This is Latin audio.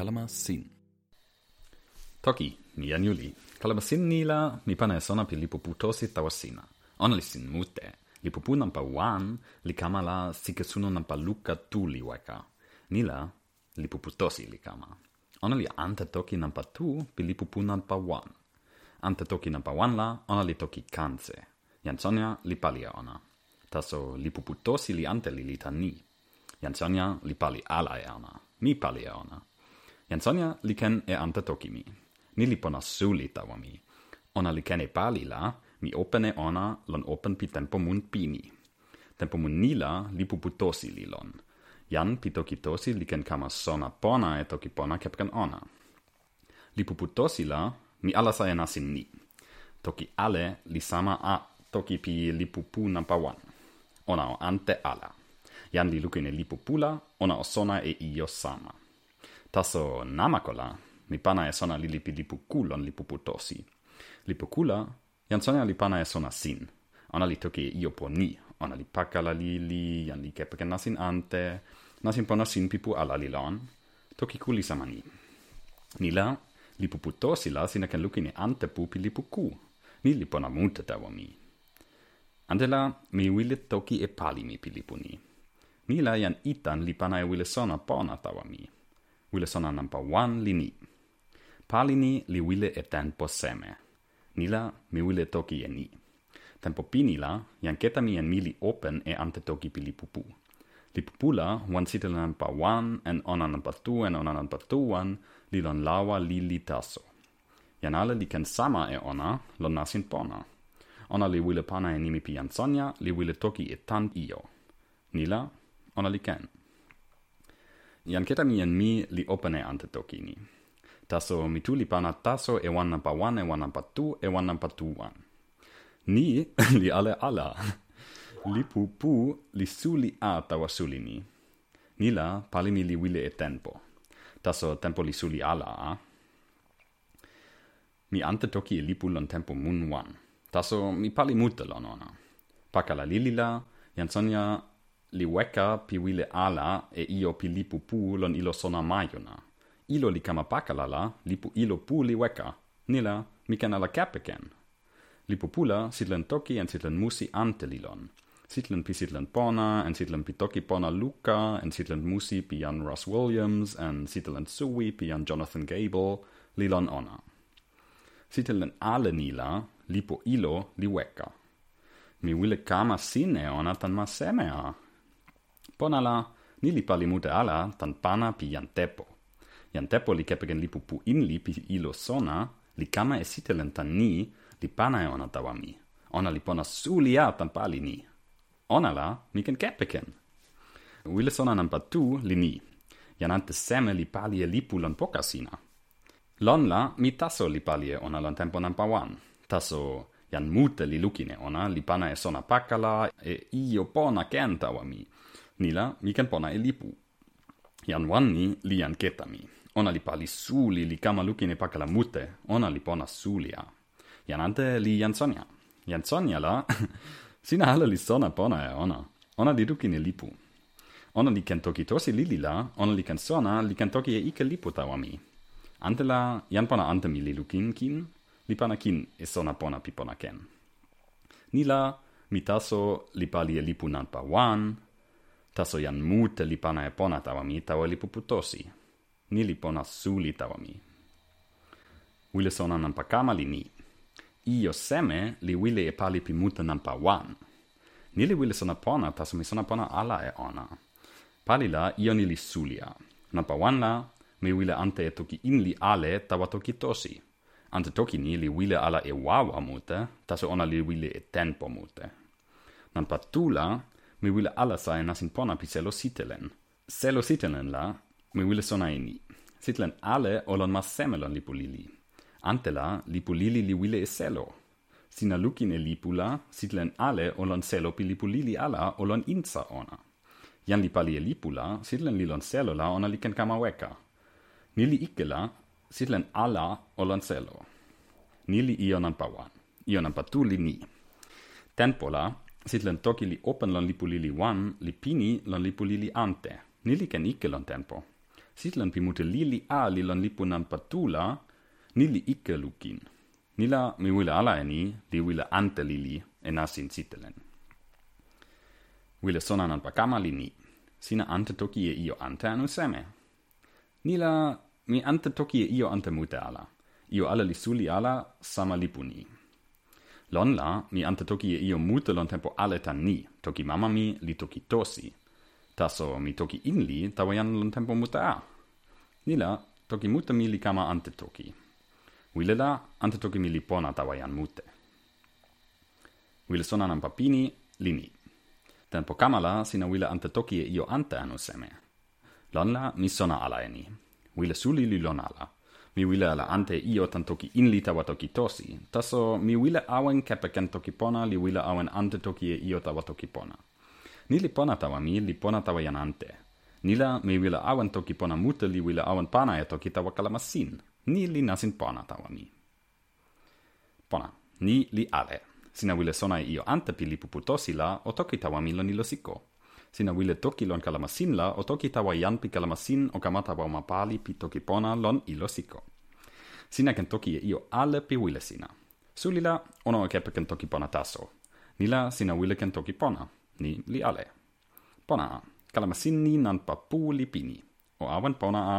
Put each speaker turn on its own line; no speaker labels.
kalamasin. Toki, ni an juli. Kalamasin nila, mi pana e sona pi lipu putosi tawa sina. Ona li sin mute. Lipu pu nampa wan, li kama la sikesuno nampa luka tuli weka. Nila, lipu putosi li kama. Ona li ante toki nampa tu, pi lipu pu nampa wan. Ante toki nampa wan la, ona li toki kanse. Jan li palia ona. Taso lipu putosi li ante li lita ni. Jan li pali ala e ona. Mi pali e ona jan Sonja li ken e ante toki mi. Ni li pona suli tawa mi. Ona li ken e pali la, mi opene ona lon open pi tempo mun pini. Tempo mun nila li puputosi li lon. Jan pi toki tosi li ken kama sona pona e toki pona kepken ona. Li puputosi la, mi alasa e nasin ni. Toki ale li sama a toki pi li pupu nampa wan. Ona o ante ala. Jan li lukine li pupula, ona o sona e io sama taso namakola mi pana e sona lili pilipukulon lipuputosi. Lipukula jan sona li pana e sona sin. Ona li toki io po ni. Ona li pakala lili, jan li kepeken nasin ante. Nasin pona sin pipu ala lilon. Toki kuli samani. ni ni la sina ken lukin ante pupi lipuku. Ni li pona mute tawa mi. Andela mi wili toki e pali mi pilipuni. Nila jan itan li pana e wile sona pona tawa mi wile sona nampa wan li ni. Pali ni li wile e tempo seme. Nila mi wile toki e ni. Tempo pini la, jan keta mi en mili open e ante toki pili pupu. Li pupula wan sitela nampa wan en ona nampa tu en ona nampa tuan li lon lawa li li taso. Jan ale li ken sama e ona lon nasin pona. Ona li wile pana e nimi pi Sonja, li wile toki e tan io. Nila, ona li ken. Yanketamiyanmi li opane ante tokini. Taso mituli pana taso e wanapa wan e wanapa tu e wanapa tu wan. Ni li ale ala. Li pu pu li suli a tawa suli ni. Nila palimi li wile e tempo. Taso tempo li suli ala a. Mi ante toki e lipu lon tempo mun wan. Taso mi pali mute lon ona. Pakala lilila, jan sonja li weka pi wile ala e io pi lipu pu lon ilo sona majuna. Ilo li kama pakalala, lipu ilo pu li weka. Nila, mi ken ala kapeken. Lipu pula sitlen toki en sitlen musi ante lilon. Sitlen pi sitlen pona, en sitlen pi toki pona Luca, en sitlen musi pi jan Russ Williams, en sitlen sui pi jan Jonathan Gable, lilon ona. Sitlen ale nila, lipu ilo li weka. Mi wile kama sine ona tan ma semea ponala ni li pali mute ala tan pana pi jantepo. Jantepo li kepegen li pupu in li pi ilo sona, li kama e sitelen tan ni, li pana e ona tawa mi. Ona li pona sulia tan pali ni. Ona la, mi ken kepegen. Wile sona nan tu, li ni. Jan ante seme li pali e lipu lan poka sina. Lon la, mi taso li pali e ona lan tempo nan pawan. Taso jan mute li lukine ona, li pana e sona pakala e io pona ken tawa mi. Nila mi pona e lipu. Ian wanni li anketami. Ona li pali suli li kama lukine pakala mute. Ona li pona sulia. Jan ante li jansonia. Jansonia la... sina hala li sona pona e ona. Ona li lukine lipu. Ona li ken toki tosi lili la. Ona li ken sona li ken toki e ike lipu tawa mi. Ante la... jan pona ante mi li lukin kin. Li pana kin e sona pona pi pona ken. Nila... Mi taso li pali e lipu nanpa wan, Taso jan mute li pana e pona tawa mi, tawa li puputosi. Ni li pona suli tawa mi. Wile sona nampa kama li ni. Io seme li wile e pali pi muta nampa wan. Ni li wile sona pona, taso mi sona pona ala e ona. Pali la, io ni li sulia. Nampa wan la, mi wile ante e toki in li ale tawa toki tosi. Ante toki ni li wile ala e wawa mute, taso ona li wile e tempo mute. Nampa tula, mi wile ala sa e nasin pona pi selositelen. Selositelen la, mi wile sona eni. Sitlen ale olon mas semelon lipulili. Antela, lipulili li wile e selo. Sina lukin e lipula, sitlen ale olon selo pi lipulili ala olon insa ona. Jan li pali e lipula, sitlen lilon selo la ona liken kama weka. Nili ikela, sitlen ala olon selo. Nili ionan pawan. Ionan patuli ni. Tempola, sit len toki li open lon lipu lili wan, li pini lon lipu lili ante. Ni li ken ike lon tempo. Sit len pimute lili a li lon lipu nan patula, ni li ike lukin. Ni la mi wile ala eni, li wile ante lili, e nasin sitelen. Wile sona nan pakama li ni. Sina ante toki e io ante anu seme. Ni la mi ante toki e io ante mute ala. Io ala li suli ala sama lipu ni. Lon la, mi ante toki e io mute lon tempo ale tan ni. Toki mama mi, li toki tosi. Taso mi toki in li, tawa jan lon tempo mute a. Nila, toki mute mi li kama ante toki. Wile la, ante toki mi li pona tawa jan mute. Wile sona nan papini, li ni. Tempo kama la, sina wile ante toki e io ante anu seme. Lon la, mi sona ala e ni. Wile suli li lon ala mi wile ala ante io tan toki inli tawa toki tosi. Taso mi wile awen kepeken toki pona, li wile awen ante toki e io tawa toki pona. Ni li pona tawa mi, li pona tawa jan ante. Nila mi wile awen toki pona mute, li wile awen pana e toki tawa kalamasin. Ni li nasin pona tawa mi. Pona, ni li ale. Sina wile sona e io ante pi li pupu tosi la, o toki tawa mi lo ni lo siko sina wile toki lon kalamasin la o toki tawa jan pi kalamasin o kamata wa mapali pi toki pona lon ilo siko. Sina kentoki e io ale pi wile sina. Sulila ono kepe kentoki pona taso. Nila sina wile kentoki pona. Ni li ale. Pona a. Kalama sinni nan papu li pini. O awan pona a...